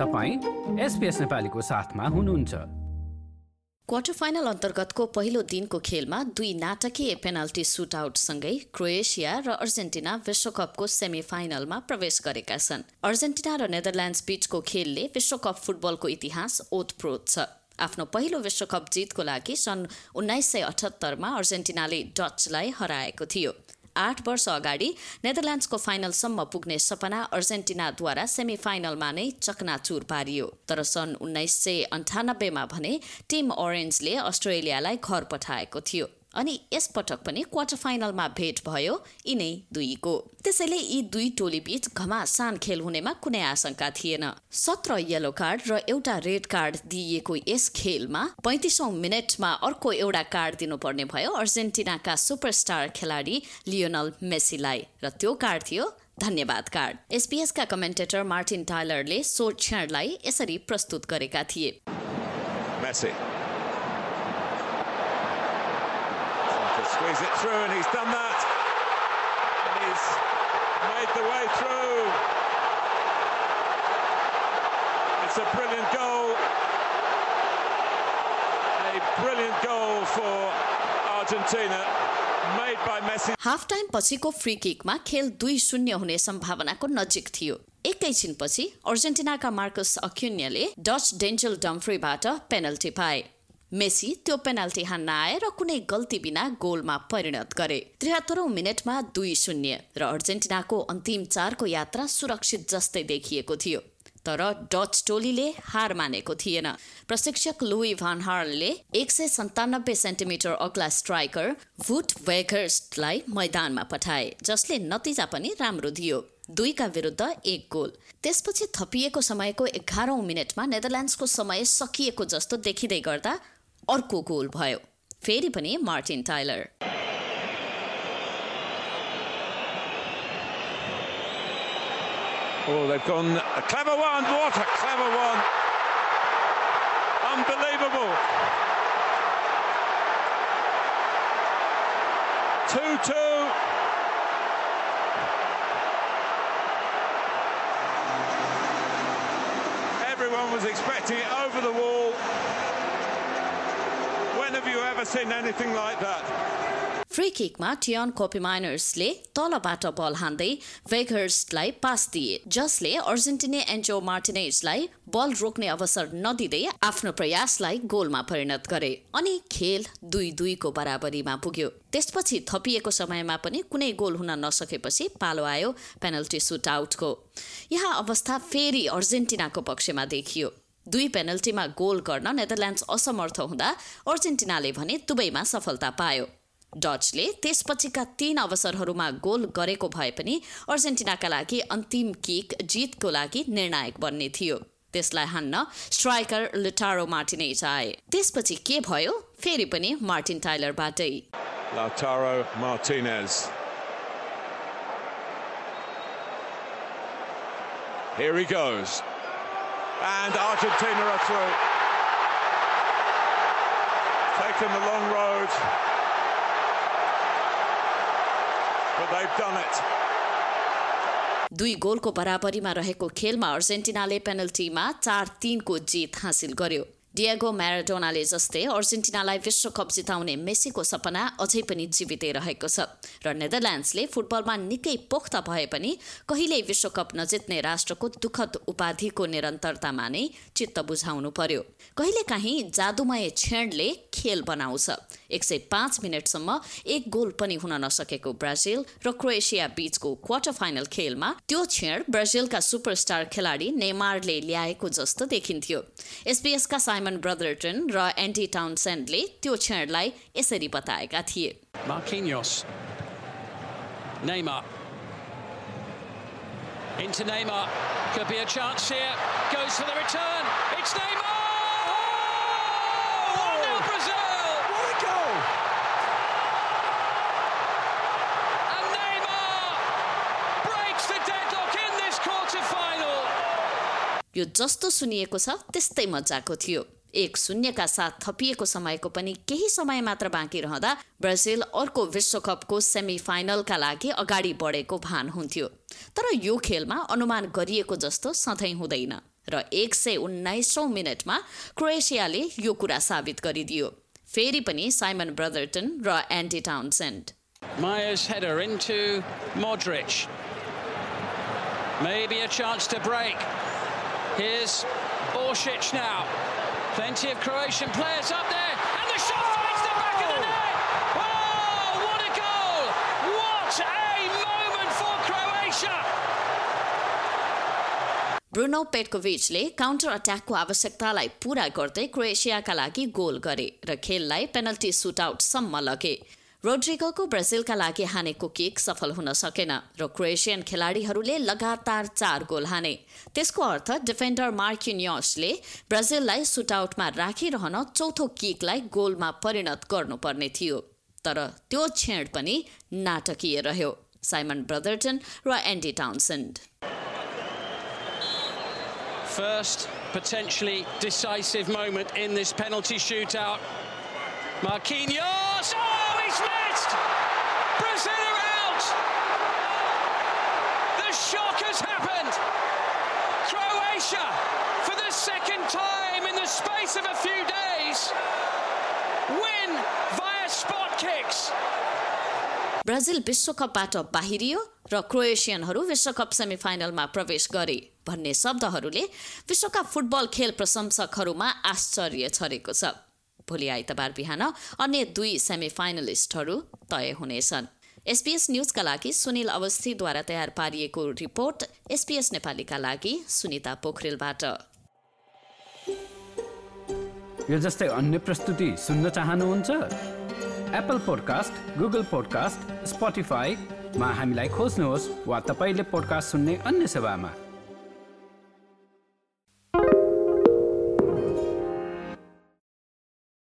तपाईँ एसपिएस नेपालीको साथमा हुनुहुन्छ। क्वार्टर फाइनल अन्तर्गतको पहिलो दिनको खेलमा दुई नाटकीय पेनाल्टी सुटआउटसँगै क्रोएसिया र अर्जेन्टिना विश्वकपको सेमी फाइनलमा प्रवेश गरेका छन्। अर्जेन्टिना र नेदरल्यान्ड्स बीचको खेलले विश्वकप फुटबलको इतिहास ओतप्रोत छ। आफ्नो पहिलो विश्वकप जितको लागि सन् उन्नाइस सय अठहत्तरमा अर्जेन्टिनाले डचलाई हराएको थियो। आठ वर्ष अगाडि नेदरल्यान्ड्सको फाइनलसम्म पुग्ने सपना अर्जेन्टिनाद्वारा सेमी फाइनलमा नै चकनाचुर पारियो। तर सन् उन्नाइस सय अन्ठानब्बेमा भने टिम ओरेन्जले अस्ट्रेलियालाई घर पठाएको थियो। अनि यसपटक पनि क्वार्टर फाइनलमा भेट भयो यिनै दुईको। त्यसैले यी दुई टोली बीच घमासान खेल हुनेमा कुनै आशंका थिएन। सत्र येलो कार्ड र एउटा रेड कार्ड दिइएको यस खेलमा पैँतिसौँ मिनटमा अर्को एउटा कार्ड दिनुपर्ने भयो अर्जेन्टिनाका सुपरस्टार खेलाडी लियोनल मेसीलाई र त्यो कार्ड थियो धन्यवाद कार्ड एसपीएसका कमेन्टेटर मार्टिन टाइलरले सो क्षणलाई यसरी प्रस्तुत गरेका थिए। Squeeze it through, and he's done that. And he's made the way through. It's a brilliant goal. A brilliant goal for Argentina. Half time पछिको फ्री किकमा खेल दुई शून्य हुने सम्भावनाको नजिक थियो एकैछिनपछि अर्जेन्टिनाका मार्कस अक्युन्यले डच डेन्जल डम्फ्रीबाट पेनल्टी पाए मेसी त्यो पेनाल्टी हान्न र कुनै गल्ती बिना गोलमा परिणत गरे। त्रिहत्तरौं मिनटमा दुई शून्य र अर्जेन्टिनाको अन्तिम चारको यात्रा सुरक्षित जस्तै देखिएको थियो। तर डच टोलीले हार मानेको थिएन। प्रशिक्षक लुई भान हार्लले एक सय सन्तानब्बे सेन्टिमिटर अग्ला स्ट्राइकर भुट वेघर्स्टलाई मैदानमा पठाए जसले नतिजा पनि राम्रो दियो। दुईका विरुद्ध एक गोल। त्यसपछि थपिएको समयको एघारौं मिनटमा नेदरल्यान्ड्सको समय सकिएको जस्तो देखिँदै गर्दा अर्को गोल भयो फेरि पनि Martin Tyler Oh, they've gone a clever one. What a clever one! Unbelievable. Two-two. Everyone was expecting it over the wall. You ever seen anything like that? Free किकमा Teun कोपी माइनर्सले तलबाट बल हान्दै वेघर्सलाई पास दिए जसले अर्जेन्टिनी एन्जो मार्टिनेजलाई बल रोक्ने अवसर नदिँदै आफ्नो प्रयासलाई गोलमा परिणत गरे अनि खेल दुई दुईको बराबरीमा पुग्यो त्यसपछि थपिएको समयमा पनि कुनै गोल हुन नसकेपछि पालो आयो पेनल्टी सुट आउटको यहाँ अवस्था फेरि अर्जेन्टिनाको पक्षमा देखियो दुई पेनल्टीमा गोल गर्न नेदरल्यान्ड्स असमर्थ हुँदा अर्जेन्टिनाले भने दुवैमा सफलता पायो डचले त्यसपछिका तीन अवसरहरूमा गोल गरेको भए पनि अर्जेन्टिनाका लागि अन्तिम किक जितको लागि निर्णायक बन्ने थियो त्यसलाई हान्न स्ट्राइकर लिटारो मार्टिनेज आए त्यसपछि के भयो फेरि पनि मार्टिन टाइलरबाटै. Here he goes. And Argentina are through. Taken the long road. But they've done it. दुई गोलको बराबरीमा रहेको खेलमा अर्जेन्टिनाले पेनल्टीमा चार तिनको जित हासिल गर्यो डिएगो म्याराडोनाले जस्तै अर्जेन्टिनालाई विश्वकप जिताउने मेसीको सपना अझै पनि जीवितै रहेको छ र नेदरल्यान्ड्सले फुटबलमा निकै पोख्त भए पनि कहिल्यै विश्वकप नजित्ने राष्ट्रको दुःखद उपाधिको निरन्तरतामा नै चित्त बुझाउनु पर्यो। कहिलेकाहीँ जादुमय क्षणले खेल बनाउँछ। एक सय पाँच मिनटसम्म एक गोल पनि हुन नसकेको ब्राजिल र क्रोएसिया बीचको क्वार्टर फाइनल खेलमा त्यो क्षण ब्राजिलका सुपरस्टार खेलाडी नेमारले ल्याएको जस्तो देखिन्थ्यो। एसपीएसका साइमन ब्रदरटन र एन्टी टाउनसेन्डले त्यो क्षणलाई यसरी बताएका थिए Marquinhos. Neymar. Into Neymar. Could be a chance here. Goes for the return. It's Neymar! Oh, 1 0 Brazil! What a goal! And Neymar breaks the deadlock in this quarter final. यो जस्तो सुनिएको छ त्यस्तै मजाको थियो एक शून्यका साथ थपिएको समयको पनि केही समय मात्र बाँकी रहँदा ब्राजिल अर्को विश्वकपको सेमी फाइनलका लागि अगाडि बढेको भान हुन्थ्यो तर यो खेलमा अनुमान गरिएको जस्तो सधैँ हुँदैन र एक सय उन्नाइसौँ मिनटमा क्रोएसियाले यो कुरा साबित गरिदियो फेरि पनि साइमन ब्रदरटन र Andy Townsend Maya's header into Modric. Maybe a chance to break. Here's Orsic now. Plenty of Croatian players up there. And the shot finds the back of the net. Oh, what a goal! What a moment for Croatia! Bruno पेटकोभिचले counter अट्याकको आवश्यकतालाई पूरा गर्दै क्रोएसियाका लागि goal गरे र खेललाई penalty सुटआउटसम्म लगे रोड्रिगोको ब्राजिलका लागि हानेको किक सफल हुन सकेन र क्रोएसियन खेलाडीहरूले लगातार चार गोल हाने त्यसको अर्थ डिफेन्डर मार्किन्यसले ब्राजिललाई सुटआउटमा राखिरहन चौथो किकलाई गोलमा परिणत गर्नुपर्ने थियो तर त्यो क्षण पनि नाटकीय रह्यो साइमन ब्रदरटन र Andy Townsend First potentially decisive moment in this penalty shootout. Marquinhos! Oh, he's missed! Brazil are out! Shock has happened! Croatia, for the second time in the space of a few days, win via spot. Brazil विश्वकपबाट बाहिरियो र क्रोएसियनहरू विश्वकप सेमिफाइनलमा प्रवेश गरे भन्ने शब्दहरूले विश्वका football खेल प्रशंसकहरूमा आश्चर्य छरेको छ भोलि आइतबार बिहान अन्य दुई सेमिफाइनलिस्टहरू तय हुनेछन् एसपिएस न्युजका लागि सुनिल अवस्थीद्वारा तयार पारिएको रिपोर्ट एसपिएस नेपालीका लागि सुनिता पोखरेलबाट। यो जस्तै अन्य प्रस्तुति सुन्न चाहनुहुन्छ? एप्पल पोडकास्ट गुगल पोडकास्ट स्पोटिफाईमा हामीलाई खोज्नुहोस् वा तपाईँले पोडकास्ट सुन्ने अन्य सेवामा।